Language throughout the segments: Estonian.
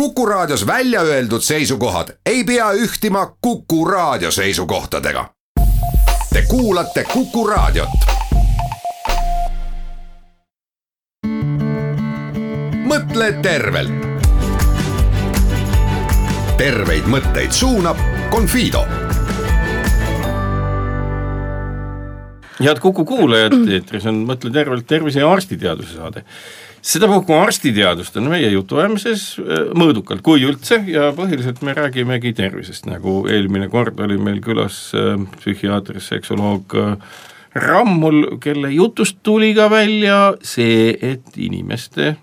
Kuku Raadios välja öeldud seisukohad ei pea ühtima Kuku Raadio seisukohtadega. Te kuulate Kuku Raadiot. mõtle tervelt. terveid mõtteid suunab Confido head Kuku kuulajad, eetris on Mõtle tervelt tervise ja arstiteaduse saade. Sedapuhku arstiteadust on meie jutuajamises äh, mõõdukalt, kui üldse, ja põhiliselt me räägimegi tervisest, nagu eelmine kord oli meil külas äh, psühhiaater, seksoloog äh, Rammul, kelle jutust tuli ka välja see, et inimeste,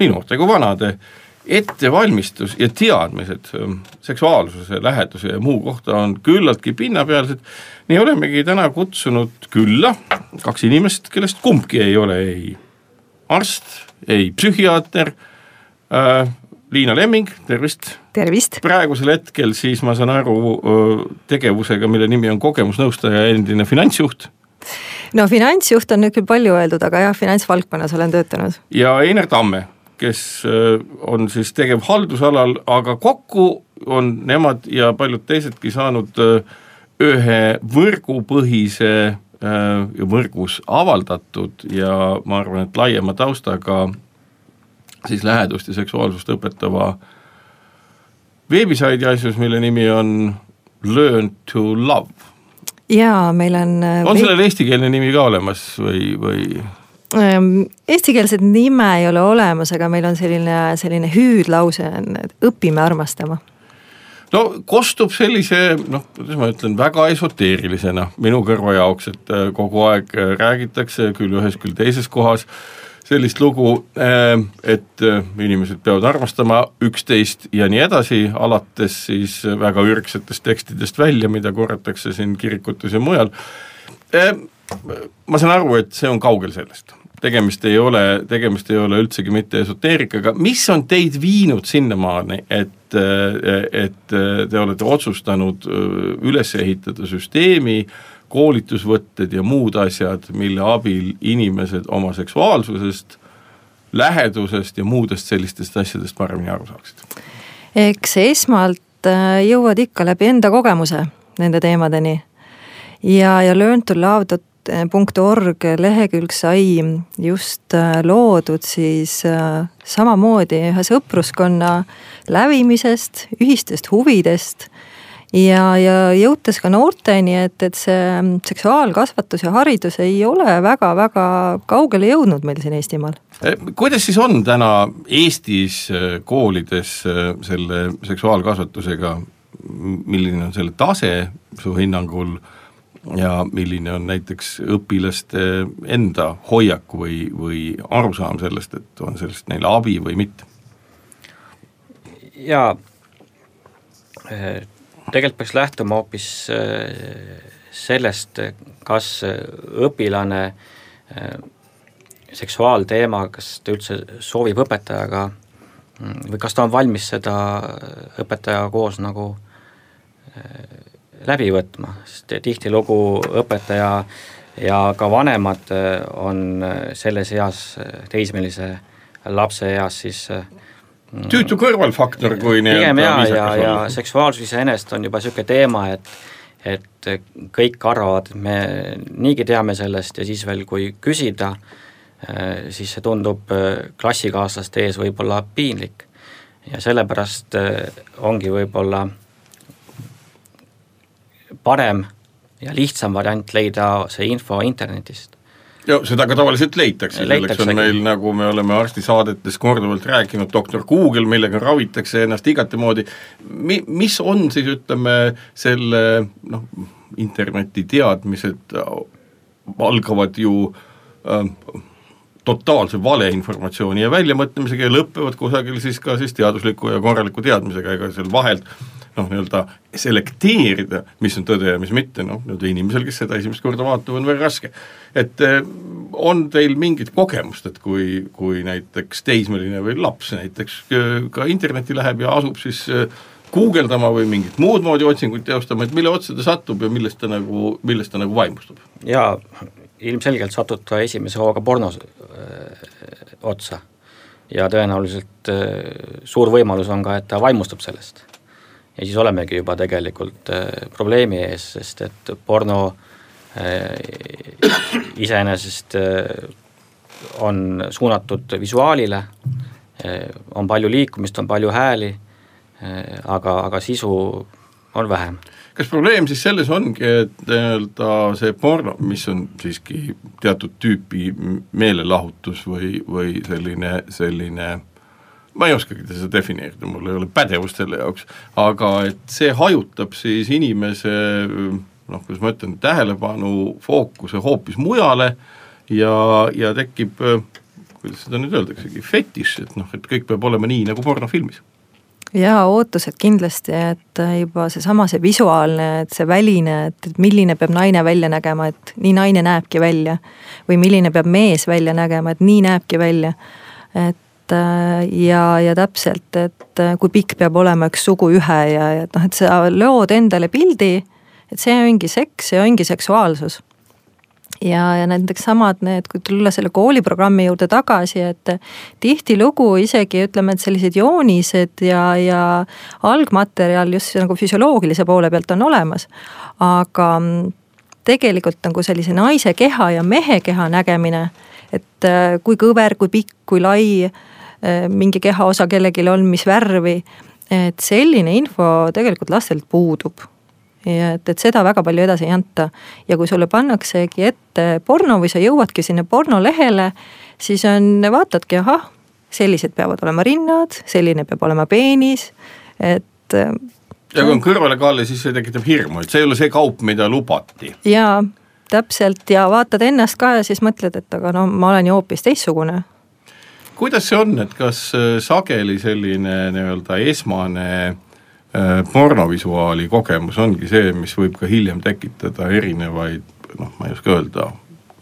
nii noorte kui vanade, ettevalmistus ja teadmised seksuaalsuse, läheduse ja muu kohta on küllaltki pinnapealsed. Nii olemegi täna kutsunud külla kaks inimest, kellest kumbki ei ole ei arst, ei psühhiaater äh,. Liina Lemming, tervist. tervist. praegusel hetkel siis ma saan aru tegevusega, mille nimi on kogemusnõustaja ja endine finantsjuht. no finantsjuht on nüüd küll palju öeldud, aga jah, finantsvaldkonnas olen töötanud. ja Einar Tamme, kes on siis tegev haldusalal, aga kokku on nemad ja paljud teisedki saanud ühe võrgupõhise võrgus avaldatud ja ma arvan, et laiema taustaga siis lähedust ja seksuaalsust õpetava veebisaidi asjus, mille nimi on Learn to love. jaa, meil on äh, on sellel eestikeelne nimi ka olemas või, või? Ähm, eestikeelset nime ei ole olemas, aga meil on selline, selline hüüdlause on, et õpime armastama no kostub sellise noh, kuidas ma ütlen, väga esoteerilisena minu kõrva jaoks, et äh, kogu aeg äh, räägitakse küll ühes, küll teises kohas sellist lugu, äh, et inimesed peavad armastama üksteist ja nii edasi, alates siis väga ürgsetest tekstidest välja, mida korratakse siin kirikutes ja mujal. ma saan aru, et see on kaugel sellest tegemist ei ole, tegemist ei ole üldsegi mitte esoteerikaga, mis on teid viinud sinnamaani, et, et te olete otsustanud üles ehitada süsteemi, koolitusvõtted ja muud asjad, mille abil inimesed oma seksuaalsusest, lähedusest ja muudest sellistest asjadest paremini aru saaksid? eks esmalt äh, jõuad ikka läbi enda kogemuse nende teemadeni ja, ja learn to love punkt.org lehekülg sai just äh, loodud siis äh, samamoodi ühe sõpruskonna lävimisest, ühistest huvidest ja, ja jõudes ka noorteni, et, et see seksuaalkasvatus ja haridus ei ole väga-väga kaugele jõudnud meil siin Eestimaal. Eh, kuidas siis on täna Eestis koolides selle seksuaalkasvatusega, milline on selle tase su hinnangul ja milline on näiteks õpilaste enda hoiak või, või arusaam sellest, et on sellest neile abi või mitte? jaa, tegelikult peaks lähtuma hoopis eh, sellest, kas õpilane eh, seksuaalteema, kas ta üldse soovib õpetajaga mm, või kas ta on valmis seda õpetajaga koos nagu läbi võtma, sest tihtilugu õpetaja ja ka vanemad äh, on äh, selles eas, äh, teismelise lapse eas siis mm, tüütu kõrvalfaktor, kui nii-öelda pigem jaa, ja, ja, ja seksuaalsus iseenesest on juba niisugune teema, et et kõik arvavad, et me niigi teame sellest ja siis veel, kui küsida, siis see tundub klassikaaslaste ees võib-olla piinlik. ja sellepärast ongi võib-olla parem ja lihtsam variant leida see info internetist. ja seda ka tavaliselt leitakse, selleks on meil, nagu me oleme arstisaadetes korduvalt rääkinud, doktor Google, millega ravitakse ennast igatemoodi, mi-, mis on siis ütleme, selle noh, interneti teadmised algavad ju äh, totaalse valeinformatsiooni ja väljamõtlemisega ja lõpevad kusagil siis ka siis teadusliku ja korraliku teadmisega, ega seal vahelt noh, nii-öelda selekteerida, mis on tõde ja mis mitte, noh, nii-öelda inimesel, kes seda esimest korda vaatab, on väga raske. et eh, on teil mingit kogemust, et kui, kui näiteks teismeline või laps näiteks eh, ka internetti läheb ja asub siis eh, guugeldama või mingit muud moodi otsinguid teostama, et mille otsa ta satub ja millest ta nagu, millest ta nagu vaimustub? jaa, ilmselgelt satud ka esimese hooga pornos öö, otsa ja tõenäoliselt suur võimalus on ka, et ta vaimustub sellest. Ja siis olemegi juba tegelikult probleemi ees, sest et porno iseenesest on suunatud visuaalile, on palju liikumist, on palju hääli, aga, aga sisu on vähem. Kas probleem siis selles ongi, et nii-öelda see porno, mis on siiski teatud tüüpi meelelahutus või, või selline, selline ma ei oskagi seda defineerida, mul ei ole pädevust selle jaoks, aga et see hajutab siis inimese noh, kuidas ma ütlen, tähelepanu fookuse hoopis mujale ja, ja tekib, kuidas seda nüüd öeldaksegi, fetiš, et noh, et kõik peab olema nii, nagu pornofilmis jaa, ootused kindlasti, et juba seesama, see visuaalne, et see väline, et milline peab naine välja nägema, et nii naine näebki välja. või milline peab mees välja nägema, et nii näebki välja. et ja, ja täpselt, et kui pikk peab olema üks suguühe ja, ja et noh, et sa lood endale pildi, et see ongi seks ja ongi seksuaalsus ja, ja näiteks samad need, kui tulla selle kooliprogrammi juurde tagasi, et tihtilugu isegi ütleme, et sellised joonised ja, ja algmaterjal just nagu füsioloogilise poole pealt on olemas. aga tegelikult nagu sellise naise keha ja mehe keha nägemine, et äh, kui kõver, kui pikk, kui lai äh, mingi kehaosa kellelgi on, mis värvi, et selline info tegelikult lastelt puudub ja et, et seda väga palju edasi ei anta. ja kui sulle pannaksegi ette porno või sa jõuadki sinna pornolehele, siis on, vaatadki, ahah, sellised peavad olema rinnad, selline peab olema peenis, et. ja kui on kõrvalekaal, siis see tekitab hirmu, et see ei ole see kaup, mida lubati. jaa, täpselt ja vaatad ennast ka ja siis mõtled, et aga no ma olen ju hoopis teistsugune kuidas see on, et kas äh, sageli selline nii-öelda esmane äh, Äh, pornovisuaali kogemus ongi see, mis võib ka hiljem tekitada erinevaid noh, ma ei oska öelda,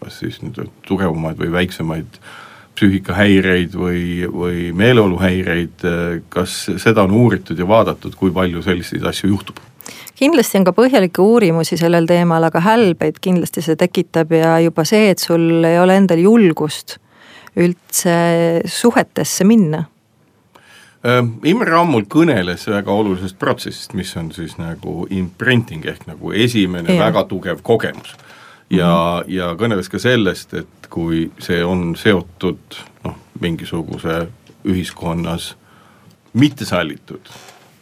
kas siis nüüd tugevamaid või väiksemaid psüühikahäireid või, või meeleoluhäireid, kas seda on uuritud ja vaadatud, kui palju selliseid asju juhtub? kindlasti on ka põhjalikke uurimusi sellel teemal, aga hälbeid kindlasti see tekitab ja juba see, et sul ei ole endal julgust üldse suhetesse minna Imre Ammul kõneles väga olulisest protsessist, mis on siis nagu imprinting ehk nagu esimene ja. väga tugev kogemus. ja mm, -hmm. ja kõneles ka sellest, et kui see on seotud noh, mingisuguse ühiskonnas mittesallitud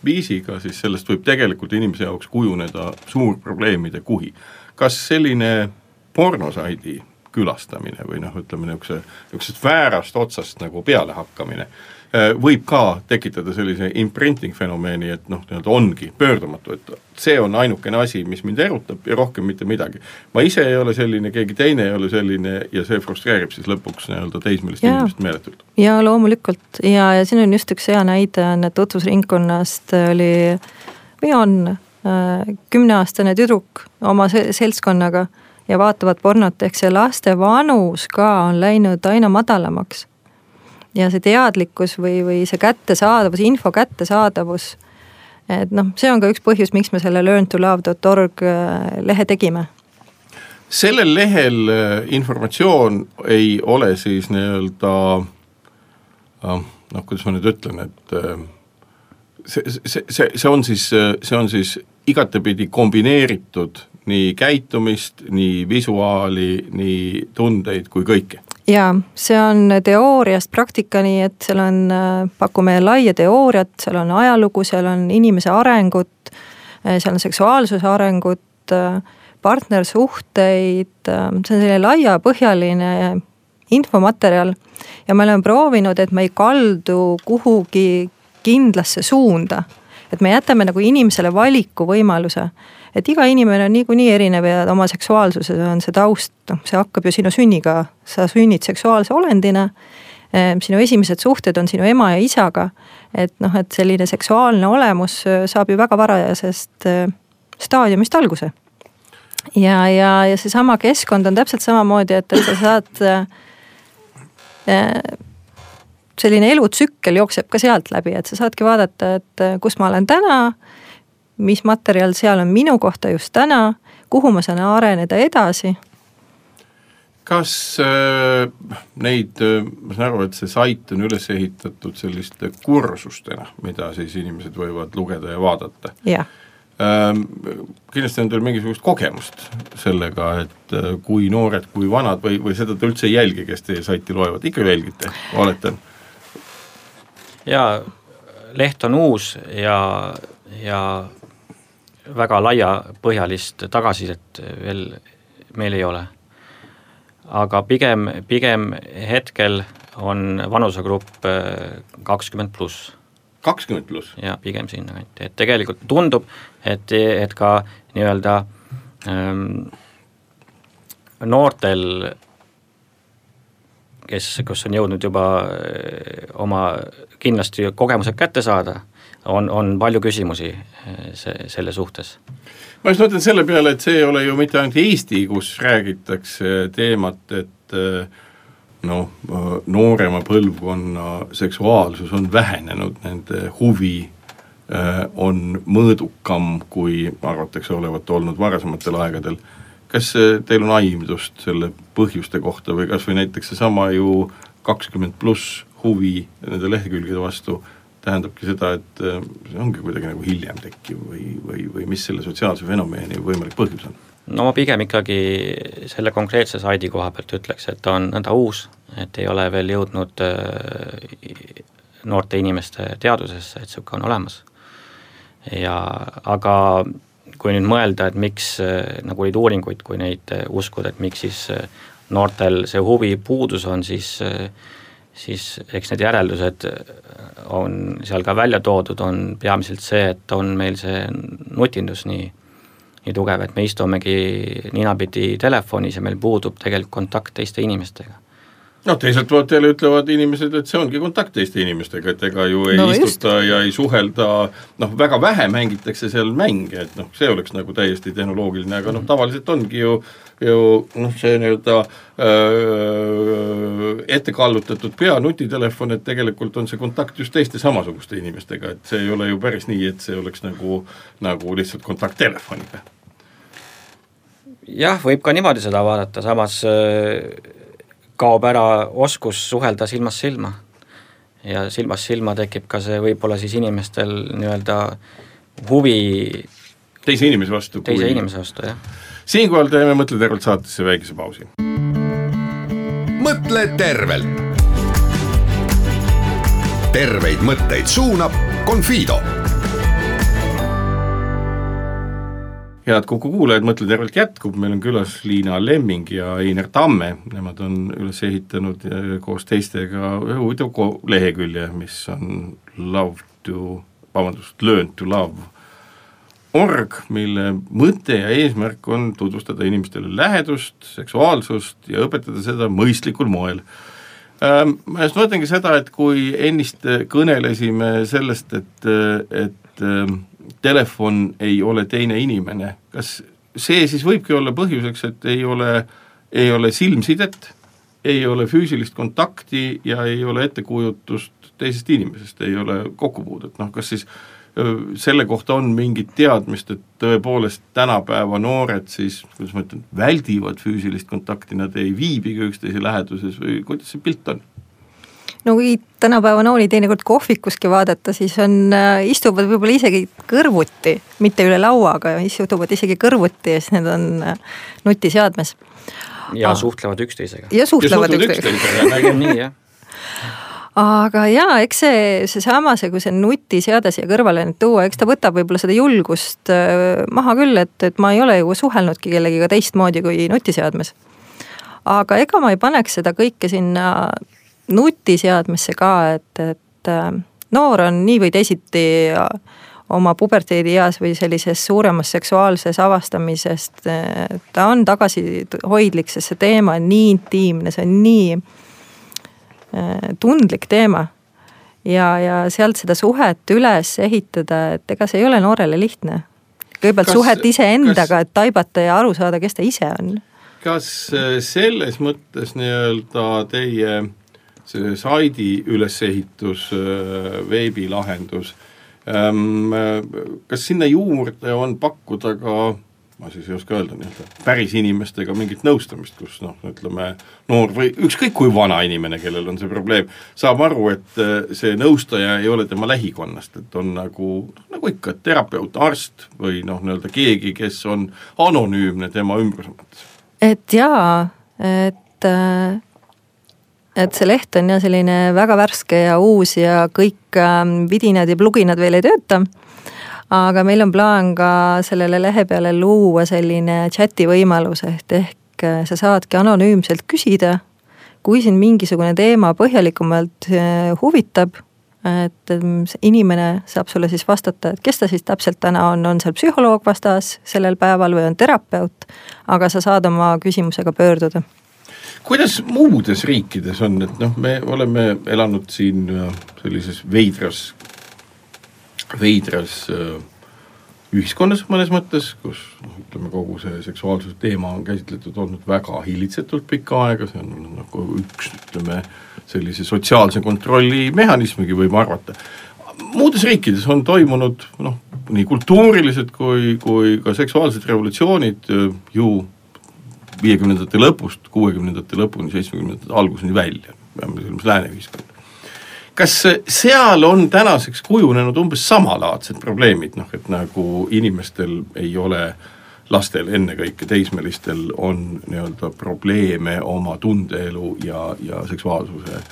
viisiga, siis sellest võib tegelikult inimese jaoks kujuneda suur probleemide kuhi. kas selline pornosaidi külastamine või noh, ütleme niisuguse, niisugusest väärast otsast nagu pealehakkamine Äh, võib ka tekitada sellise imprinting fenomeni, et noh, nii-öelda ongi pöördumatu, et see on ainukene asi, mis mind erutab ja rohkem mitte midagi. ma ise ei ole selline, keegi teine ei ole selline ja see frustreerib siis lõpuks nii-öelda teismelist inimest meeletult. ja loomulikult ja, ja siin on just üks hea näide on, et tutvusringkonnast oli või on äh, kümneaastane tüdruk oma seltskonnaga ja vaatavad pornot, ehk see laste vanus ka on läinud aina madalamaks ja see teadlikkus või, või see kättesaadavus, info kättesaadavus. et noh, see on ka üks põhjus, miks me selle learntolove.org äh, lehe tegime. sellel lehel äh, informatsioon ei ole siis nii-öelda äh, noh, kuidas ma nüüd ütlen, et see, see, see, see on siis, see on siis igatepidi kombineeritud nii käitumist, nii visuaali, nii tundeid kui kõike jaa, see on teooriast praktikani, et seal on, pakume laia teooriat, seal on ajalugu, seal on inimese arengut, äh, seal on seksuaalsuse arengut, äh, partnersuhteid, see on selline laiapõhjaline infomaterjal. ja me oleme proovinud, et me ei kaldu kuhugi kindlasse suunda. et me jätame nagu inimesele valikuvõimaluse et iga inimene on niikuinii erinev ja oma seksuaalsuses on see taust, noh, see hakkab ju sinu sünniga, sa sünnid seksuaalse olendina. Ehm, sinu esimesed suhted on sinu ema ja isaga. et noh, et selline seksuaalne olemus äh, saab ju väga varajasest äh, staadiumist alguse. ja, ja, ja seesama keskkond on täpselt samamoodi, et, et sa saad äh, selline elutsükkel jookseb ka sealt läbi, et sa saadki vaadata, et kus ma olen täna mis materjal seal on minu kohta just täna, kuhu ma saan areneda edasi. kas äh, neid äh,, ma saan aru, et see sait on üles ehitatud selliste kursustena, mida siis inimesed võivad lugeda ja vaadata? jah ähm,. Kindlasti on teil mingisugust kogemust sellega, et äh, kui noored, kui vanad või, või seda te üldse ei jälgi, kes teie saiti loevad, ikka jälgite, oletan? jaa, leht on uus ja, ja väga laiapõhjalist tagasisidet veel meil ei ole aga pigem, pigem hetkel on vanusegrupp äh, kakskümmend pluss. kakskümmend pluss? jaa, pigem sinnakanti, et tegelikult tundub, et, et ka nii-öelda ähm, noortel, kes, kes on jõudnud juba äh, oma kindlasti kogemused kätte saada, on, on palju küsimusi äh, see, selle suhtes ma just mõtlen selle peale, et see ei ole ju mitte ainult Eesti, kus räägitakse teemat, et noh, noorema põlvkonna seksuaalsus on vähenenud, nende huvi äh, on mõõdukam, kui arvatakse olevat olnud varasematel aegadel. kas äh, teil on aimdust selle põhjuste kohta või kas või näiteks seesama ju kakskümmend pluss huvi nende lehekülgede vastu tähendabki seda, et äh, see ongi kuidagi nagu hiljem tekkiv või, või, või mis selle sotsiaalse fenomeni võimalik põhjus on? no ma pigem ikkagi selle konkreetse saidi koha pealt ütleks, et ta on nõnda uus, et ei ole veel jõudnud äh, noorte inimeste teadvusesse, et niisugune on olemas. ja aga kui nüüd mõelda, et miks, äh, nagu olid uuringuid, kui neid uskuda, et miks siis noortel see huvi puudus on, siis siis eks need järeldused on seal ka välja toodud, on peamiselt see, et on meil see nutindus nii, nii tugev, et me istumegi ninapidi telefonis ja meil puudub tegelikult kontakt teiste inimestega noh, teiselt poolt jälle ütlevad inimesed, et see ongi kontakt teiste inimestega, et ega ju ei no, istuta just. ja ei suhelda, noh, väga vähe mängitakse seal mänge, et noh, see oleks nagu täiesti tehnoloogiline, aga noh, tavaliselt ongi ju ju noh, see nii-öelda ette kallutatud pea nutitelefon, et tegelikult on see kontakt just teiste samasuguste inimestega, et see ei ole ju päris nii, et see oleks nagu, nagu lihtsalt kontakt telefoniga. jah, võib ka niimoodi seda vaadata, samas kaob ära oskus suhelda silmast silma. ja silmast silma tekib ka see võib-olla siis inimestel nii-öelda huvi teise inimese vastu. teise kui... inimese vastu, jah. Siinkohal teeme Mõtle tervelt saatesse väikese pausi. mõtle tervelt. terveid mõtteid suunab Confido head Kuku kuulajad, Mõtle tervelt jätkub, meil on külas Liina Lemming ja Einar Tamme, nemad on üles ehitanud äh, koos teistega ühe huvitava lehekülje, mis on love to, vabandust, learn to love org, mille mõte ja eesmärk on tutvustada inimestele lähedust, seksuaalsust ja õpetada seda mõistlikul moel. Ähm, ma just mõtlengi seda, et kui ennist kõnelesime sellest, et, et ähm, telefon ei ole teine inimene, kas see siis võibki olla põhjuseks, et ei ole, ei ole silmsidet, ei ole füüsilist kontakti ja ei ole ettekujutust teisest inimesest, ei ole kokkupuudet, noh kas siis selle kohta on mingit teadmist, et tõepoolest tänapäeva noored siis, kuidas ma ütlen, väldivad füüsilist kontakti, nad ei viibigi üksteise läheduses või kuidas see pilt on? no kui tänapäeva nooli teinekord kohvikuski vaadata, siis on, äh, istuvad võib-olla isegi kõrvuti, mitte üle laua, aga istuvad isegi kõrvuti ja siis need on äh, nutiseadmes. ja ah. suhtlevad üksteisega. ja suhtlevad, ja suhtlevad üksteisega, üksteisega. nii jah aga jaa, eks see, seesama, see, kui see nutiseade siia kõrvale nüüd tuua, eks ta võtab võib-olla seda julgust äh, maha küll, et, et ma ei ole ju suhelnudki kellegiga teistmoodi kui nutiseadmes. aga ega ma ei paneks seda kõike sinna nutiseadmesse ka, et, et äh, noor on nii või teisiti oma puberteedieas või sellises suuremas seksuaalses avastamisest, ta on tagasihoidlik, sest see teema on nii intiimne, see on nii tundlik teema. ja, ja sealt seda suhet üles ehitada, et ega see ei ole noorele lihtne. kõigepealt kas, suhet iseendaga, et taibata ja aru saada, kes ta ise on. kas selles mõttes nii-öelda teie see saidi ülesehitus, äh, veebilahendus, ähm, kas sinna juurde on pakkuda ka ma siis ei oska öelda, nii-öelda päris inimestega mingit nõustamist, kus noh, ütleme noor või ükskõik kui vana inimene, kellel on see probleem, saab aru, et äh, see nõustaja ei ole tema lähikonnast, et on nagu, nagu ikka, terapeut, arst või noh, nii-öelda keegi, kes on anonüümne tema ümbruse mõttes. et jaa, et äh, et see leht on jah selline väga värske ja uus ja kõik ähm, vidinad ja pluginad veel ei tööta aga meil on plaan ka sellele lehe peale luua selline chati võimalus, et ehk äh, sa saadki anonüümselt küsida, kui sind mingisugune teema põhjalikumalt äh, huvitab, et ähm, inimene saab sulle siis vastata, et kes ta siis täpselt täna on, on seal psühholoog vastas sellel päeval või on terapeut, aga sa saad oma küsimusega pöörduda. Kuidas muudes riikides on, et noh, me oleme elanud siin äh, sellises veidras veidras äh, ühiskonnas mõnes mõttes, kus noh, ütleme, kogu see seksuaalsuse teema on käsitletud olnud väga hillitsetult pikka aega, see on nagu üks, ütleme, sellise sotsiaalse kontrolli mehhanismigi võib arvata. muudes riikides on toimunud noh, nii kultuurilised kui, kui ka seksuaalsed revolutsioonid äh, ju viiekümnendate lõpust kuuekümnendate lõpuni, seitsmekümnendate alguseni välja, peame silmas lääne ühiskonda kas seal on tänaseks kujunenud umbes samalaadsed probleemid, noh et nagu inimestel ei ole lastel ennekõike, teismelistel on nii-öelda probleeme oma tundeelu ja, ja seksuaalsuse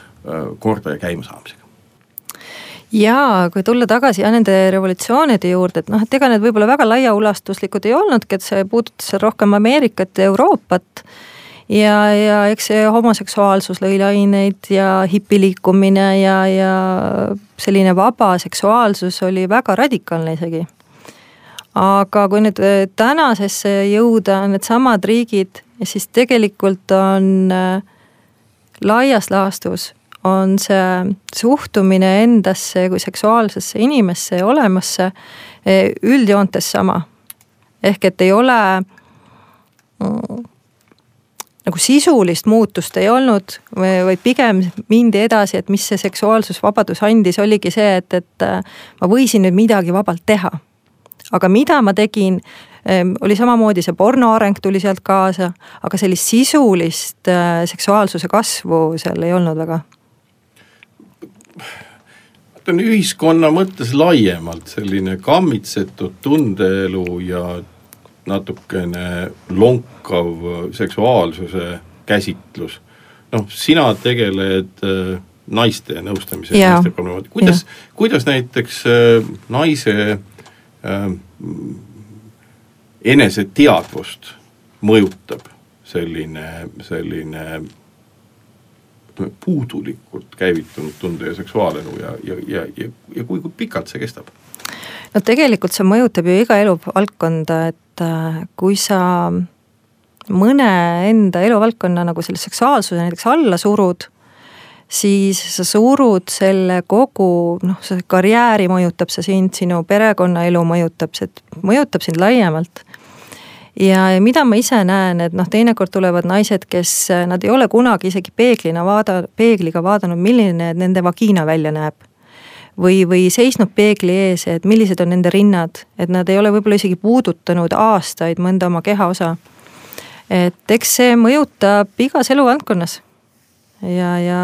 korda ja käimasaamisega? jaa, kui tulla tagasi jah nende revolutsioonide juurde, et noh, et ega need võib-olla väga laiaulatuslikud ei olnudki, et see puudutas rohkem Ameerikat ja Euroopat ja, ja eks see homoseksuaalsus lõi laineid ja hipiliikumine ja, ja selline vaba seksuaalsus oli väga radikaalne isegi. aga kui nüüd äh, tänasesse jõuda, needsamad riigid, siis tegelikult on äh, laias laastus on see suhtumine endasse kui seksuaalsesse inimesse ja olemasse äh, üldjoontes sama. ehk et ei ole mm, nagu sisulist muutust ei olnud, vaid pigem mindi edasi, et mis see seksuaalsusvabadus andis, oligi see, et, et äh, ma võisin nüüd midagi vabalt teha. aga mida ma tegin, ähm, oli samamoodi see porno areng tuli sealt kaasa, aga sellist sisulist äh, seksuaalsuse kasvu seal ei olnud väga ühiskonna mõttes laiemalt selline kammitsetud tundeelu ja natukene lonkav seksuaalsuse käsitlus. noh, sina tegeled äh, naiste nõustamise ja naiste problemaatikaga, kuidas, kuidas näiteks äh, naise äh, eneseteadvust mõjutab selline, selline puudulikult käivitunud tunde ja seksuaalelu ja, ja, ja, ja, ja kui, kui pikalt see kestab? no tegelikult see mõjutab ju iga eluvaldkonda, et äh, kui sa mõne enda eluvaldkonna nagu selle seksuaalsuse näiteks alla surud, siis sa surud selle kogu, noh, see karjääri mõjutab see sind, sinu perekonnaelu mõjutab see, mõjutab sind laiemalt. Ja, ja mida ma ise näen, et noh, teinekord tulevad naised, kes, nad ei ole kunagi isegi peeglina vaada, peegliga vaadanud, milline nende vagiina välja näeb või, või seisnud peegli ees, et millised on nende rinnad, et nad ei ole võib-olla isegi puudutanud aastaid mõnda oma kehaosa. et eks see mõjutab igas eluvaldkonnas. ja, ja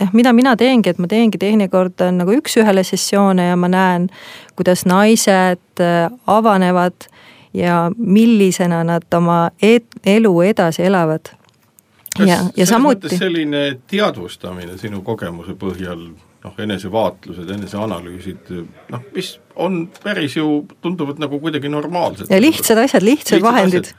jah, mida mina teengi, et ma teengi teinekord nagu üks-ühele sessioone ja ma näen, kuidas naised äh, avanevad ja millisena nad oma et, elu edasi elavad. ja, ja samuti. selline teadvustamine sinu kogemuse põhjal noh, enesevaatlused, eneseanalüüsid, noh, mis on päris ju, tunduvad nagu kuidagi normaalsed. ja lihtsad asjad, lihtsad vahendid.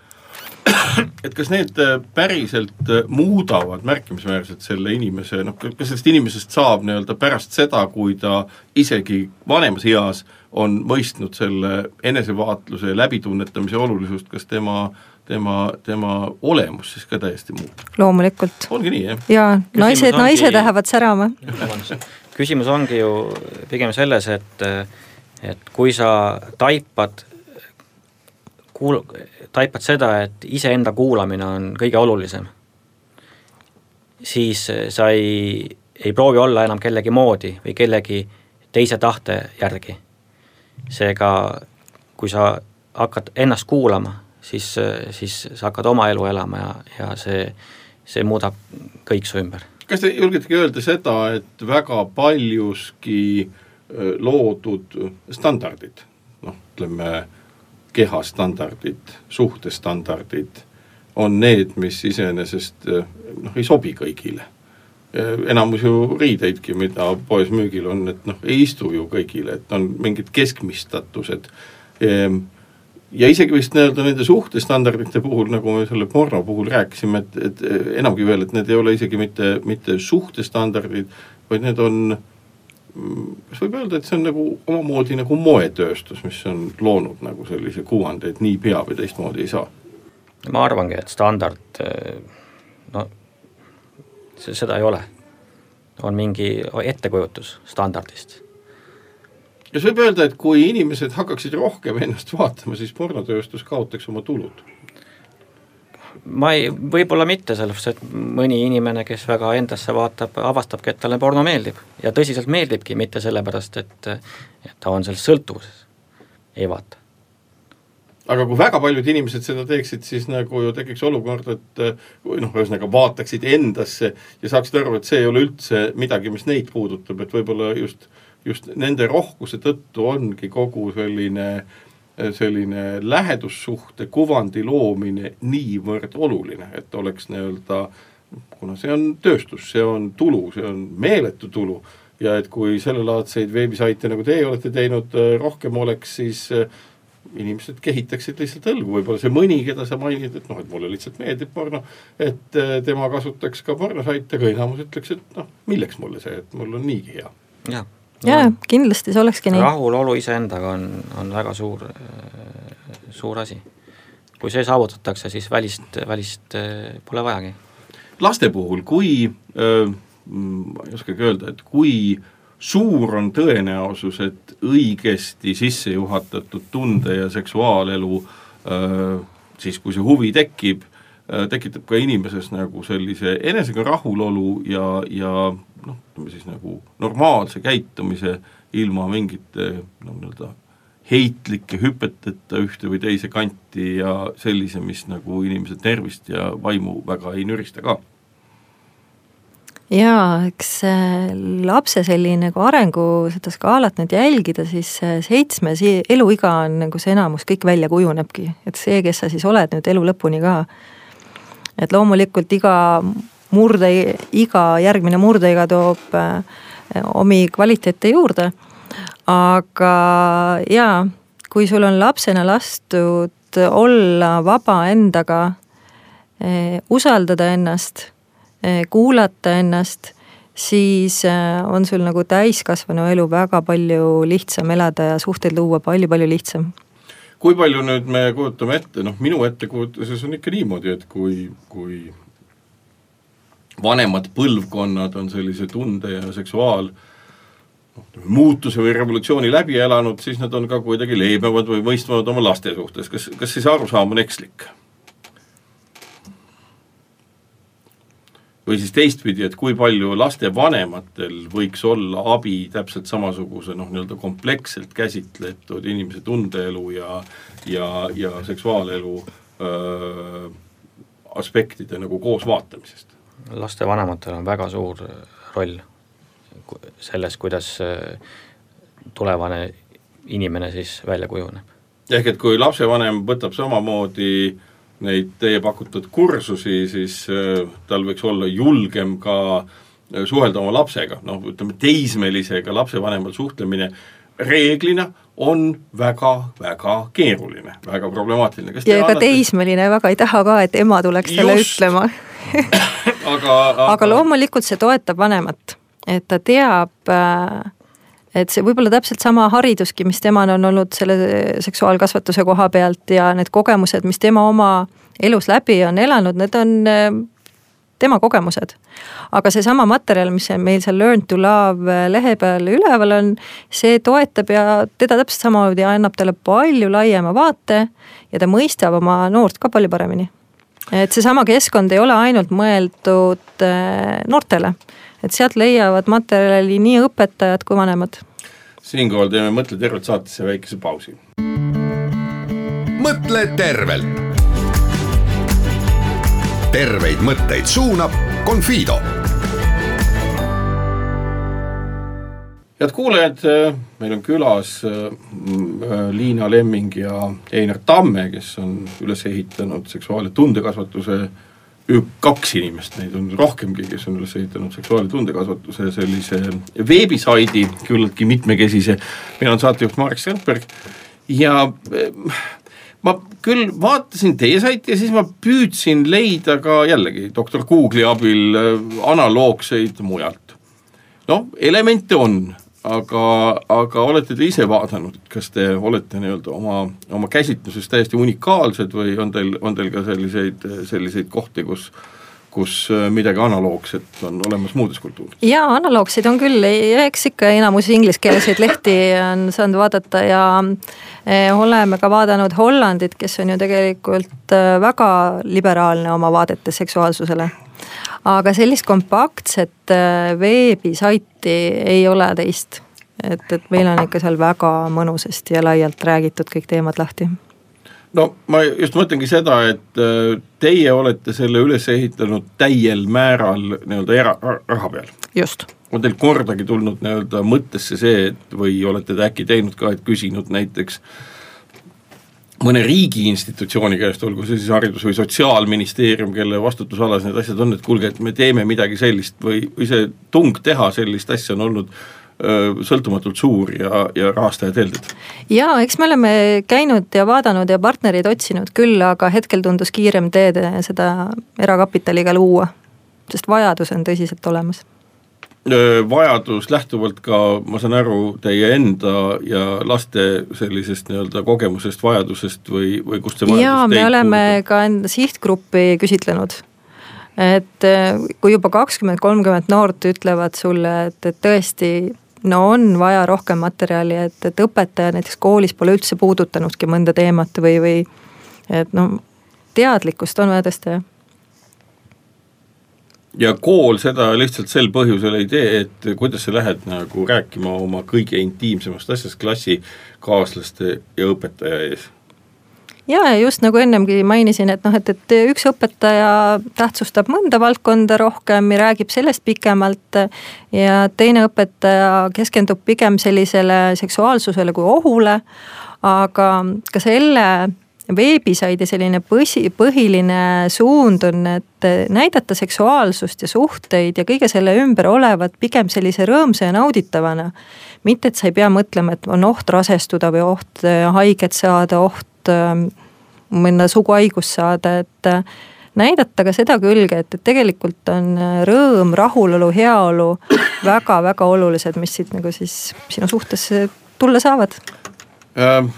et kas need äh, päriselt äh, muudavad märkimisväärselt selle inimese, noh, kas sellest inimesest saab nii-öelda pärast seda, kui ta isegi vanemas eas on mõistnud selle enesevaatluse ja läbitunnetamise olulisust, kas tema tema, tema olemus siis ka täiesti muutub. loomulikult. ongi nii, jah? jaa, naised, naised lähevad särama küsimus ongi ju pigem selles, et, et kui sa taipad, kuul-, taipad seda, et iseenda kuulamine on kõige olulisem, siis sa ei, ei proovi olla enam kellegi moodi või kellegi teise tahte järgi. seega, kui sa hakkad ennast kuulama, siis, siis sa hakkad oma elu elama ja, ja see, see muudab kõik su ümber. Kas te julgetegi öelda seda, et väga paljuski loodud standardid, noh, ütleme kehastandardid, suhtestandardid, on need, mis iseenesest noh, ei sobi kõigile enamus ju riideidki, mida poes müügil on, et noh, ei istu ju kõigile, et on mingid keskmistatused. Ehm, ja isegi vist nii-öelda nende suhtestandardite puhul, nagu me selle porno puhul rääkisime, et, et enamgi veel, et need ei ole isegi mitte, mitte suhtestandardid, vaid need on kas võib öelda, et see on nagu omamoodi nagu moetööstus, mis on loonud nagu sellise kuvandi, et nii peab ja teistmoodi ei saa? ma arvangi, et standard no seda ei ole. on mingi ettekujutus standardist. Kas võib öelda, et kui inimesed hakkaksid rohkem ennast vaatama, siis pornotööstus kaotaks oma tulud? ma ei, võib-olla mitte, sellepärast et mõni inimene, kes väga endasse vaatab, avastabki, et talle porno meeldib. Ja tõsiselt meeldibki, mitte sellepärast, et, et ta on selles sõltuvuses, ei vaata. Aga kui väga paljud inimesed seda teeksid, siis nagu ju tekiks olukord, et noh, ühesõnaga vaataksid endasse ja saaksid aru, et see ei ole üldse midagi, mis neid puudutab, et võib-olla just, just nende rohkuse tõttu ongi kogu selline, selline lähedussuhte kuvandi loomine niivõrd oluline, et oleks nii-öelda kuna see on tööstus, see on tulu, see on meeletu tulu ja et kui sellelaadseid veebisaite, nagu teie olete teinud, rohkem oleks, siis inimesed kehitaksid lihtsalt õlgu, võib-olla see mõni, keda sa mainid, et noh, et mulle lihtsalt meeldib porno, et äh, tema kasutaks ka pornosaite, aga enamus ütleks, et noh, milleks mulle see, et mul on niigi hea. jah jaa, kindlasti see olekski nii. rahulolu iseendaga on, on väga suur, äh, suur asi. kui see saavutatakse, siis välist, välist äh, pole vajagi. laste puhul, kui, ma ei oskagi öelda, et kui äh, suur on tõenäosus, et õigesti sisse juhatatud tunde- ja seksuaalelu siis, kui see huvi tekib, tekitab ka inimeses nagu sellise enesega rahulolu ja, ja noh, ütleme siis nagu normaalse käitumise ilma mingite noh, nii-öelda heitlike hüpeteta ühte või teise kanti ja sellise, mis nagu inimese tervist ja vaimu väga ei nürista ka jaa, eks lapse selline nagu arengu seda skaalat nüüd jälgida, siis seitsme eluiga on nagu see enamus kõik välja kujunebki, et see, kes sa siis oled nüüd elu lõpuni ka. Et loomulikult iga murde, iga järgmine murdeiga toob äh, omi kvaliteete juurde, aga jaa, kui sul on lapsena lastud olla vaba endaga, äh, usaldada ennast Eh, kuulata ennast, siis on sul nagu täiskasvanu elu väga palju lihtsam elada ja suhteid luua palju-palju lihtsam. Kui palju nüüd me kujutame ette, noh minu ettekujutuses on ikka niimoodi, et kui, kui vanemad põlvkonnad on sellise tunde ja seksuaal noh, muutuse või revolutsiooni läbi elanud, siis nad on ka kuidagi leebemad või mõistvamad oma laste suhtes, kas, kas siis arusaam on ekslik? Või siis teistpidi, et kui palju lastevanematel võiks olla abi täpselt samasuguse noh, nii-öelda kompleksselt käsitletud inimese tundeelu ja, ja, ja seksuaalelu öö, aspektide nagu koos vaatamisest? lastevanematel on väga suur roll selles, kuidas tulevane inimene siis välja kujuneb. ehk et kui lapsevanem võtab samamoodi neid teie pakutud kursusi, siis äh, tal võiks olla julgem ka äh, suhelda oma lapsega, noh ütleme teismelisega lapsevanemal suhtlemine reeglina on väga-väga keeruline, väga problemaatiline. ja ega annate... teismeline väga ei taha ka, et ema tuleks talle ütlema. Aga, aga... aga loomulikult see toetab vanemat, et ta teab äh, et see võib olla täpselt sama hariduski, mis temal on olnud selle seksuaalkasvatuse koha pealt ja need kogemused, mis tema oma elus läbi on elanud, need on eh, tema kogemused. aga seesama materjal, mis meil seal Learn to Love lehe peal üleval on, see toetab ja teda täpselt samamoodi annab talle palju laiema vaate ja ta mõistab oma noort ka palju paremini. et seesama keskkond ei ole ainult mõeldud eh, noortele et sealt leiavad materjali nii õpetajad kui vanemad. siinkohal teeme Mõtle tervelt saatesse väikese pausi. mõtle tervelt. terveid mõtteid suunab Confido head kuulajad, meil on külas äh, Liina Lemming ja Einar Tamme, kes on üles ehitanud seksuaal- ja tundekasvatuse kaks inimest, neid on rohkemgi, kes on üles ehitanud seksuaal- ja tundekasvatuse sellise veebisaidi, küllaltki mitmekesise. mina olen saatejuht Marek Strandberg ja äh, ma küll vaatasin teie saiti ja siis ma püüdsin leida ka jällegi doktor Google'i abil äh, analoogseid mujalt. noh, elemente on aga, aga olete te ise vaadanud, kas te olete nii-öelda oma, oma käsitluses täiesti unikaalsed või on teil, on teil ka selliseid, selliseid kohti, kus kus midagi analoogset on olemas muudes kultuurides? jaa, analoogseid on küll, eks ikka enamus ingliskeelseid lehti on saanud vaadata ja eh, oleme ka vaadanud Hollandit, kes on ju tegelikult eh, väga liberaalne oma vaadetes seksuaalsusele aga sellist kompaktset äh, veebisaiti ei ole teist. et, et meil on ikka seal väga mõnusasti ja laialt räägitud kõik teemad lahti no ma just mõtlengi seda, et äh, teie olete selle üles ehitanud täiel määral nii-öelda era, raha peal. just. on teil kordagi tulnud nii-öelda mõttesse see, et või olete te äkki teinud ka, et küsinud näiteks mõne riigi institutsiooni käest, olgu see siis haridus- või sotsiaalministeerium, kelle vastutusalas need asjad on, et kuulge, et me teeme midagi sellist või, või see tung teha sellist asja on olnud sõltumatult suur ja, ja rahastajad helded? jaa, eks me oleme käinud ja vaadanud ja partnereid otsinud küll, aga hetkel tundus kiirem teed seda erakapitaliga luua, sest vajadus on tõsiselt olemas vajadus lähtuvalt ka, ma saan aru, teie enda ja laste sellisest nii-öelda kogemusest, vajadusest või, või kust see vajadus jaa, me oleme puudutab? ka enda sihtgruppi küsitlenud. et kui juba kakskümmend, kolmkümmend noort ütlevad sulle, et, et tõesti no on vaja rohkem materjali, et, et õpetajad näiteks koolis pole üldse puudutanudki mõnda teemat või, või et no teadlikkust on vaja tõsta, jah. Ja kool seda lihtsalt sel põhjusel ei tee, et kuidas sa lähed nagu rääkima oma kõige intiimsemast asjast klassikaaslaste ja õpetaja ees ja, ja just nagu ennemgi mainisin, et noh, et, et üks õpetaja tähtsustab mõnda valdkonda rohkem ja räägib sellest pikemalt. ja teine õpetaja keskendub pigem sellisele seksuaalsusele kui ohule. aga ka selle veebisaidi selline põsi, põhiline suund on, et näidata seksuaalsust ja suhteid ja kõige selle ümber olevat pigem sellise rõõmsa ja nauditavana. mitte, et sa ei pea mõtlema, et on oht rasestuda või oht äh, haiget saada, oht ähm, mõnda suguhaigust saada, et äh, näidata ka seda külge, et, et tegelikult on äh, rõõm, rahulolu, heaolu väga-väga olulised, mis siit nagu siis sinu suhtesse tulla saavad ähm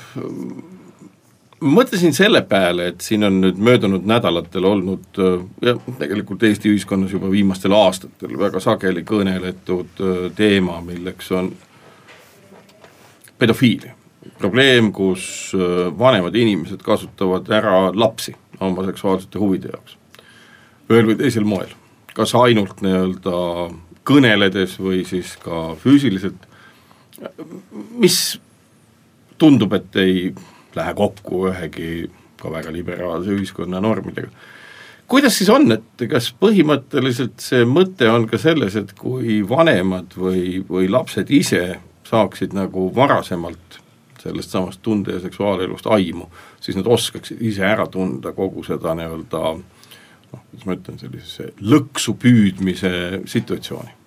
mõtlesin selle peale, et siin on nüüd möödunud nädalatel olnud äh, ja tegelikult Eesti ühiskonnas juba viimastel aastatel väga sageli kõneletud teema, milleks on pedofiilia. Probleem, kus äh, vanemad inimesed kasutavad ära lapsi oma seksuaalsete huvide jaoks. ühel või teisel moel, kas ainult nii-öelda kõneledes või siis ka füüsiliselt, mis tundub, et ei lähe kokku ühegi ka väga liberaalse ühiskonna normidega. kuidas siis on, et kas põhimõtteliselt see mõte on ka selles, et kui vanemad või, või lapsed ise saaksid nagu varasemalt sellest samast tunde- ja seksuaalelust aimu, siis nad oskaksid ise ära tunda kogu seda nii-öelda noh, kuidas ma ütlen, sellise lõksu püüdmise situatsiooni.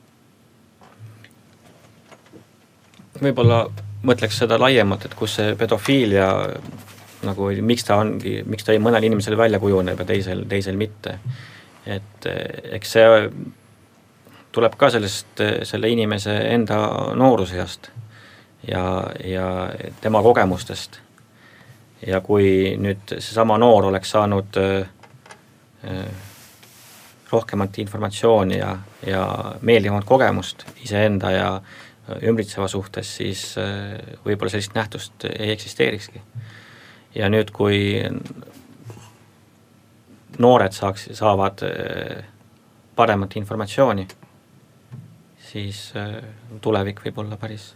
võib-olla mõtleks seda laiemalt, et kus see pedofiilia nagu, miks ta ongi, miks ta mõnel inimesel välja kujuneb ja teisel, teisel mitte. et eks see tuleb ka sellest, selle inimese enda nooruseast ja, ja tema kogemustest. ja kui nüüd seesama noor oleks saanud äh, rohkemat informatsiooni ja, ja meeldivamat kogemust iseenda ja ümbritseva suhtes, siis äh, võib-olla sellist nähtust ei eksisteerikski. ja nüüd, kui noored saaks, saavad äh, paremat informatsiooni, siis äh, tulevik võib olla päris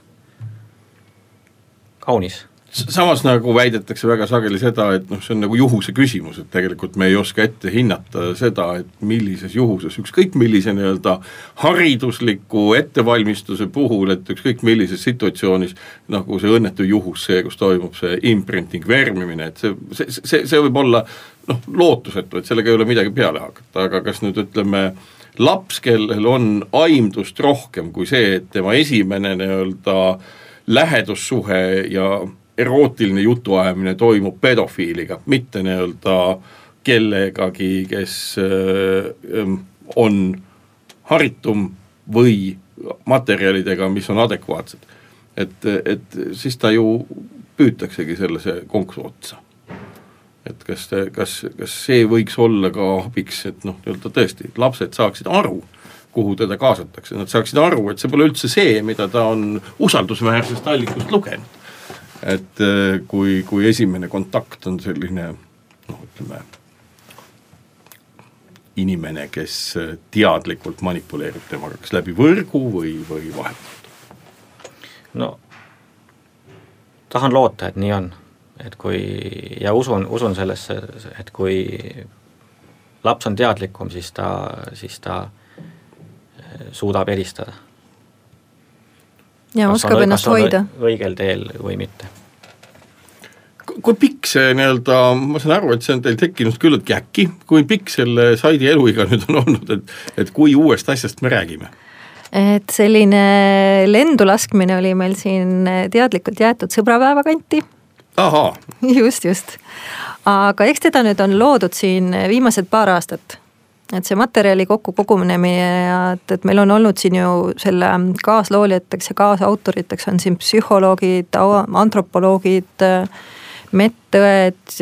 kaunis. Samas nagu väidetakse väga sageli seda, et noh, see on nagu juhuse küsimus, et tegelikult me ei oska ette hinnata seda, et millises juhuses, ükskõik millise nii-öelda haridusliku ettevalmistuse puhul, et ükskõik millises situatsioonis nagu see õnnetu juhus, see, kus toimub see imprinting, värmimine, et see, see, see, see võib olla noh, lootusetu, et sellega ei ole midagi peale hakata, aga kas nüüd ütleme, laps, kellel on aimdust rohkem kui see, et tema esimene nii-öelda lähedussuhe ja erootiline jutuajamine toimub pedofiiliga, mitte nii-öelda kellegagi, kes on haritum või materjalidega, mis on adekvaatsed. et, et siis ta ju püütaksegi sellise konksu otsa. et kas, kas, kas see võiks olla ka abiks, et noh, nii-öelda tõesti, lapsed saaksid aru, kuhu teda kaasatakse, nad saaksid aru, et see pole üldse see, mida ta on usaldusväärsest allikust lugenud. Et äh, kui, kui esimene kontakt on selline noh, ütleme inimene, kes äh, teadlikult manipuleerib temaga, kas läbi võrgu või, või vahetult? no tahan loota, et nii on, et kui ja usun, usun sellesse, et kui laps on teadlikum, siis ta, siis ta äh, suudab eristada ja oskab ennast hoida. õigel teel või mitte kui pikk see nii-öelda, ma saan aru, et see on teil tekkinud küllaltki äkki, kui pikk selle saidi eluiga nüüd on olnud, et, et kui uuest asjast me räägime? et selline lendu laskmine oli meil siin teadlikult jäetud sõbrapäeva kanti. just, just. aga eks teda nüüd on loodud siin viimased paar aastat et see materjali kokkukogumine ja et, et meil on olnud siin ju selle kaasloolijateks ja kaasautoriteks on siin psühholoogid, antropoloogid, medõed,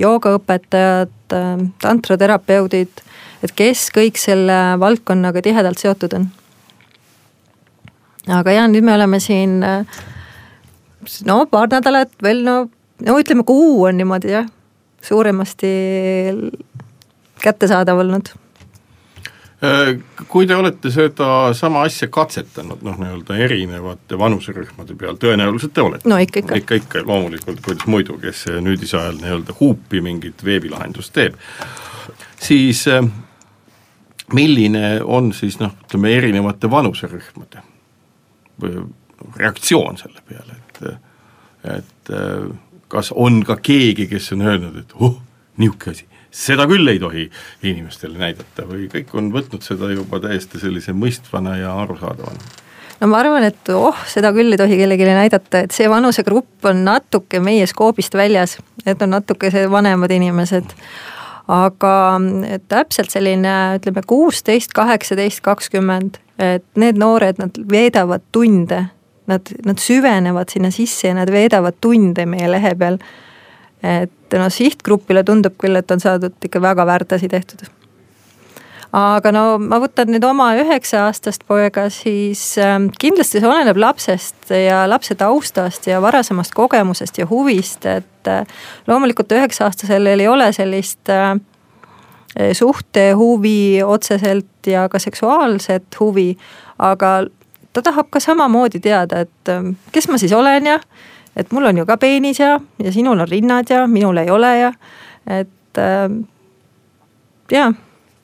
joogaõpetajad, tantraterapeudid, et kes kõik selle valdkonnaga tihedalt seotud on. aga ja nüüd me oleme siin no paar nädalat veel no, no ütleme kuu on niimoodi jah, suuremasti kättesaadav olnud äh, kui te olete sedasama asja katsetanud, noh nii-öelda erinevate vanuserühmade peal, tõenäoliselt te olete. no ikka, ikka. ikka, ikka, loomulikult, kuidas muidu, kes nüüdisajal nii-öelda huupi mingit veebilahendust teeb. siis äh, milline on siis noh, ütleme erinevate vanuserühmade reaktsioon selle peale, et, et äh, kas on ka keegi, kes on öelnud, et oh, niisugune asi seda küll ei tohi inimestele näidata või kõik on võtnud seda juba täiesti sellise mõistvana ja arusaadavana? no ma arvan, et oh, seda küll ei tohi kellelegi näidata, et see vanusegrupp on natuke meie skoobist väljas, et on natuke see vanemad inimesed. aga täpselt selline, ütleme kuusteist, kaheksateist, kakskümmend, et need noored, nad veedavad tunde, nad, nad süvenevad sinna sisse ja nad veedavad tunde meie lehe peal et no sihtgrupile tundub küll, et on saadud ikka väga väärt asi tehtud. aga no ma võtan nüüd oma üheksa-aastast poega, siis äh, kindlasti see oleneb lapsest ja lapse taustast ja varasemast kogemusest ja huvist, et äh, loomulikult üheksa-aastasel ei ole sellist äh, suhtehuvi otseselt ja ka seksuaalset huvi, aga ta tahab ka samamoodi teada, et äh, kes ma siis olen ja et mul on ju ka peenis ja, ja sinul on rinnad ja minul ei ole ja, et äh, jaa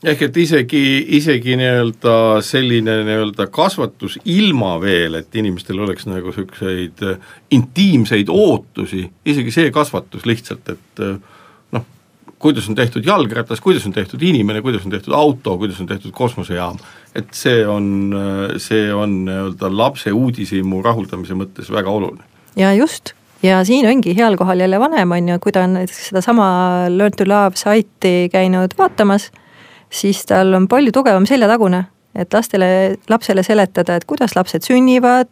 ehk et isegi, isegi nii-öelda selline nii-öelda kasvatus ilma veel, et inimestel oleks nagu siukseid äh, intiimseid ootusi, isegi see kasvatus lihtsalt, et äh, noh, kuidas on tehtud jalgratas, kuidas on tehtud inimene, kuidas on tehtud auto, kuidas on tehtud kosmosejaam. et see on, äh, see on nii-öelda lapse uudishimu rahuldamise mõttes väga oluline ja just, ja siin ongi heal kohal jälle vanem, on ju, kui ta on näiteks sedasama Learn to Love saiti käinud vaatamas, siis tal on palju tugevam seljatagune, et lastele, lapsele seletada, et kuidas lapsed sünnivad,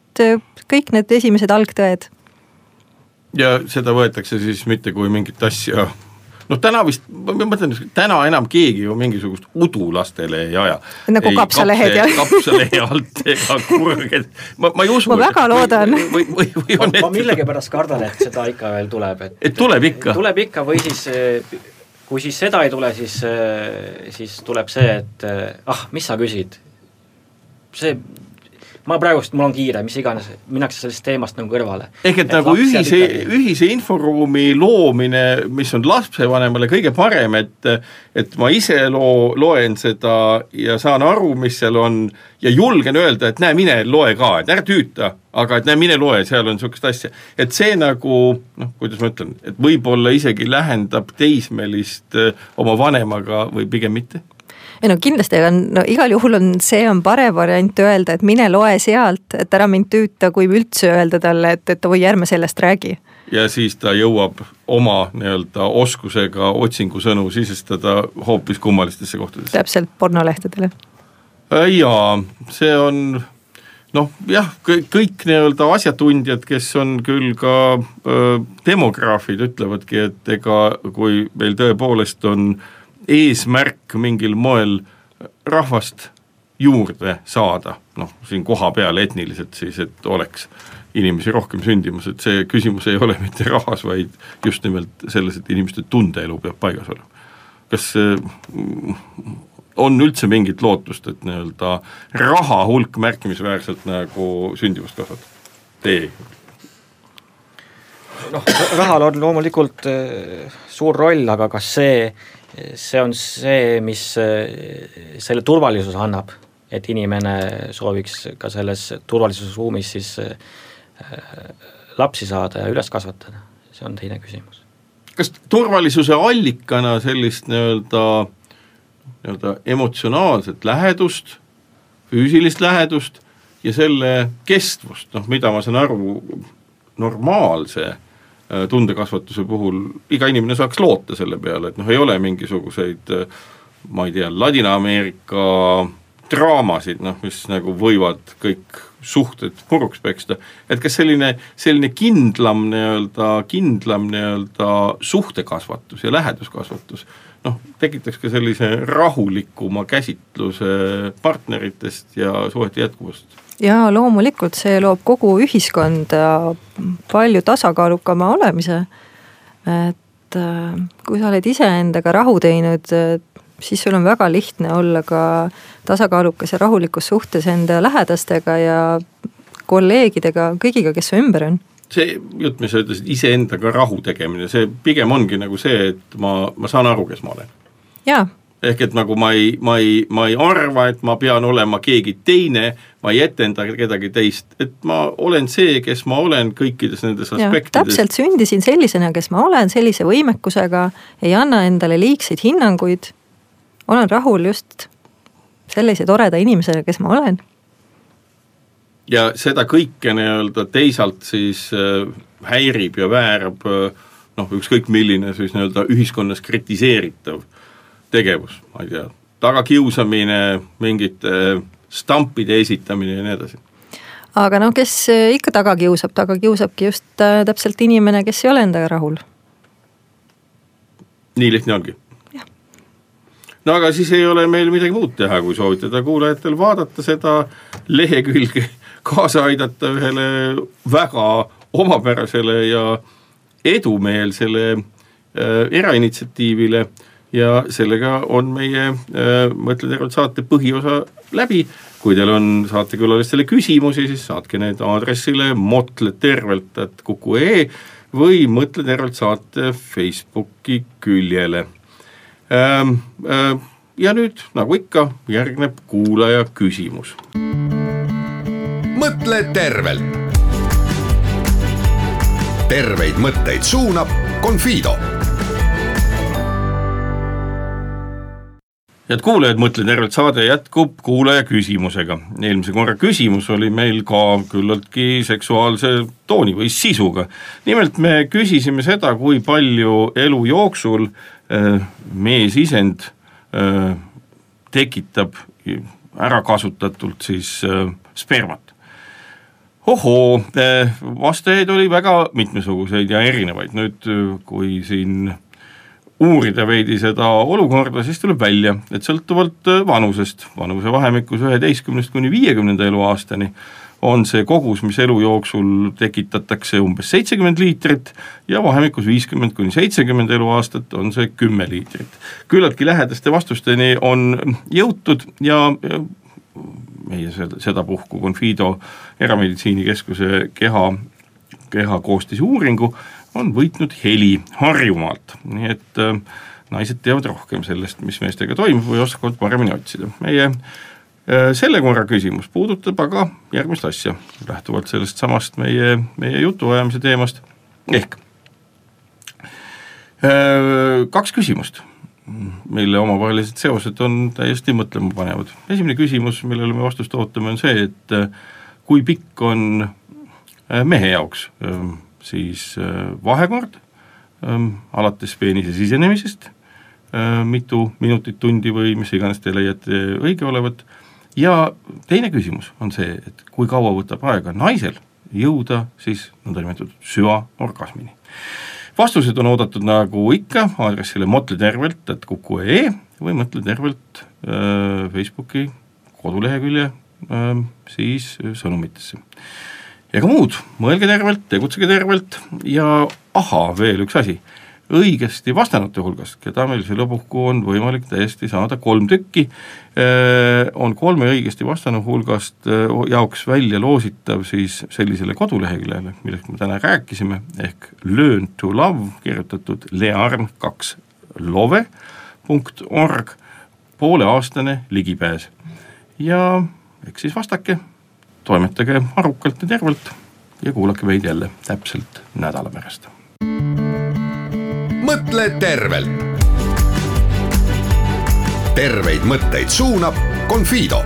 kõik need esimesed algtõed. ja seda võetakse siis mitte kui mingit asja noh, täna vist, ma mõtlen, täna enam keegi ju mingisugust udu lastele ei aja. nagu kapsalehed ja. kapsalehe alt ega kurged, ma, ma ei usu. ma väga loodan. või, või, või on ma, ma millegipärast kardan, et seda ikka veel tuleb, et. et tuleb ikka? tuleb ikka või siis kui siis seda ei tule, siis, siis tuleb see, et ah, mis sa küsid. see ma praegust, mul on kiire, mis iganes, minnakse sellest teemast nagu kõrvale. ehk et, et nagu ühise, ühise inforuumi loomine, mis on lapsevanemale kõige parem, et et ma ise loo, loen seda ja saan aru, mis seal on ja julgen öelda, et näe, mine loe ka, et ära tüüta, aga et näe, mine loe, seal on niisugust asja. et see nagu noh, kuidas ma ütlen, et võib-olla isegi lähendab teismelist eh, oma vanemaga või pigem mitte ei no kindlasti, aga no igal juhul on, see on parem variant öelda, et mine loe sealt, et ära mind tüüta, kui üldse öelda talle, et, et oi, ärme sellest räägi. ja siis ta jõuab oma nii-öelda oskusega otsingusõnu sisestada hoopis kummalistesse kohtadesse. täpselt, pornolehtedele. Äh, jaa, see on noh, jah, kõik nii-öelda asjatundjad, kes on küll ka öö, demograafid, ütlevadki, et ega kui meil tõepoolest on öö, eesmärk mingil moel rahvast juurde saada, noh siin kohapeal etniliselt siis, et oleks inimesi rohkem sündimas, et see küsimus ei ole mitte rahas, vaid just nimelt selles, et inimeste tundeelu peab paigas olema. kas mm, on üldse mingit lootust, et nii-öelda raha hulk märkimisväärselt nagu sündimust kasvatab? Teie? noh, rahal on loomulikult äh, suur roll, aga kas see see on see, mis äh, selle turvalisuse annab, et inimene sooviks ka selles turvalisusruumis siis äh, lapsi saada ja üles kasvatada, see on teine küsimus. kas turvalisuse allikana sellist nii-öelda, nii-öelda emotsionaalset lähedust, füüsilist lähedust ja selle kestvust, noh mida ma saan aru, normaalse Äh, tundekasvatuse puhul iga inimene saaks loota selle peale, et noh, ei ole mingisuguseid äh, ma ei tea, Ladina-Ameerika draamasid, noh, mis nagu võivad kõik suhted puruks peksta, et kas selline, selline kindlam nii-öelda, kindlam nii-öelda suhtekasvatus ja läheduskasvatus noh, tekitaks ka sellise rahulikuma käsitluse partneritest ja suhete jätkuvust jaa, loomulikult, see loob kogu ühiskonda palju tasakaalukama olemise. et äh, kui sa oled iseendaga rahu teinud, siis sul on väga lihtne olla ka tasakaalukas ja rahulikus suhtes enda lähedastega ja kolleegidega, kõigiga, kes su ümber on see jutt, mis sa ütlesid, iseendaga rahu tegemine, see pigem ongi nagu see, et ma, ma saan aru, kes ma olen. jaa ehk et nagu ma ei, ma ei, ma ei arva, et ma pean olema keegi teine, ma ei etenda kedagi teist, et ma olen see, kes ma olen kõikides nendes aspektides. täpselt, sündisin sellisena, kes ma olen, sellise võimekusega, ei anna endale liigseid hinnanguid, olen rahul just sellise toreda inimesena, kes ma olen. ja seda kõike nii-öelda teisalt siis äh, häirib ja väärab äh, noh, ükskõik milline siis nii-öelda ühiskonnas kritiseeritav tegevus, ma ei tea, tagakiusamine, mingite stampide esitamine ja nii edasi aga noh, kes ikka taga kiusab, taga kiusabki just äh, täpselt inimene, kes ei ole endaga rahul. nii lihtne ongi? no aga siis ei ole meil midagi muud teha, kui soovitada kuulajatel vaadata seda lehekülge, kaasa aidata ühele väga omapärasele ja edumeelsele äh, erainitsiatiivile ja sellega on meie äh, Mõtle tervelt saate põhiosa läbi. kui teil on saatekülalistele küsimusi, siis saatke need aadressile motletervelt.kuku.ee või Mõtle tervelt saate Facebooki küljele ähm,. Äh, ja nüüd, nagu ikka, järgneb kuulaja küsimus. mõtle tervelt. terveid mõtteid suunab Confido head kuulajad, Mõtle tervelt saade jätkub kuulaja küsimusega. eelmise korra küsimus oli meil ka küllaltki seksuaalse tooni või sisuga. nimelt me küsisime seda, kui palju elu jooksul äh, meesisend äh, tekitab ärakasutatult siis äh, spermat ohoo, vastajaid oli väga mitmesuguseid ja erinevaid, nüüd kui siin uurida veidi seda olukorda, siis tuleb välja, et sõltuvalt äh, vanusest, vanusevahemikus üheteistkümnest kuni viiekümnenda eluaastani, on see kogus, mis elu jooksul tekitatakse umbes seitsekümmend liitrit ja vahemikus viiskümmend kuni seitsekümmend eluaastat on see kümme liitrit. küllaltki lähedaste vastusteni on jõutud ja meie sedapuhku Confido Erameditsiinikeskuse keha, kehakoostise uuringu, on võitnud heli Harjumaalt, nii et äh, naised teavad rohkem sellest, mis meestega toimub või oskavad paremini otsida. meie äh, selle korra küsimus puudutab aga järgmist asja, lähtuvalt sellest samast meie, meie jutuajamise teemast, ehk äh, kaks küsimust, mille omavahelised seosed on täiesti mõtlemapanevad. esimene küsimus, millele me vastust ootame, on see, et kui pikk on mehe jaoks siis vahekord alates peenise sisenemisest Äh, mitu minutit, tundi või mis iganes te leiate õige olevat, ja teine küsimus on see, et kui kaua võtab aega naisel jõuda siis nõndanimetatud süvaorgasmini. vastused on oodatud nagu ikka aadressile mõtle tervelt, et kuku.ee või mõtle tervelt äh, Facebooki kodulehekülje äh, siis sõnumitesse. Ka muud, mõelge tervelt, tegutsege tervelt. Ja ahaa, veel üks asi. Õigesti vastanute hulgast, keda meil selle puhku on võimalik täiesti saada. Kolm tükki, äh, on kolme õigesti vastanu hulgast äh, jaoks välja loositav siis sellisele koduleheküljele, millest me täna rääkisime, ehk Learn to love, kirjutatud learn kaks love punkt org, pooleaastane ligipääs. ja eks siis vastake, toimetage arukalt ja tervelt ja kuulake meid jälle täpselt nädala pärast mõtle tervelt. terveid mõtteid suunab Confido